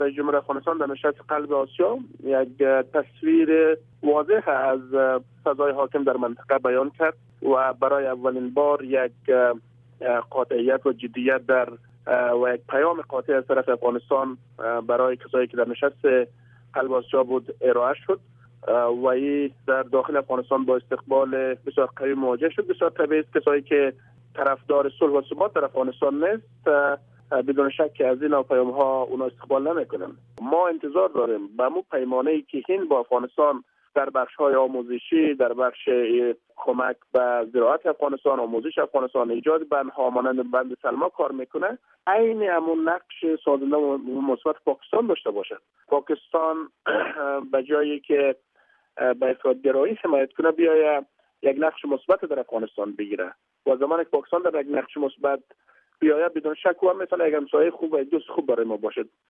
رئیس جمهور افغانستان در نشست قلب آسیا یک تصویر واضح از فضای حاکم در منطقه بیان کرد و برای اولین بار یک قاطعیت و جدیت در و یک پیام قاطع از طرف افغانستان برای کسایی که در نشست قلب آسیا بود ارائه شد و ای در داخل افغانستان با استقبال بسیار قوی مواجه شد. بسیار طبیعی کسایی که طرفدار صلح و ثبات در افغانستان نیست بدون شک که از این پیام ها اونا استقبال نمی‌کنن. ما انتظار داریم به مو پیمانه ای که هند با افغانستان در بخش های آموزشی در بخش کمک به زراعت افغانستان آموزش افغانستان ایجاد بندها مانند بند سلما کار می‌کنه عین همون نقش سازنده مثبت پاکستان داشته باشد. پاکستان به جایی که به افرادگرایی حمایت کنه بیاید یک نقش مثبت در افغانستان بگیره. و زمان پاکستان در یک نقش مثبت بیاید بدون شک و می‌تونه یک همسایه خوب و دوست خوب برای ما باشد.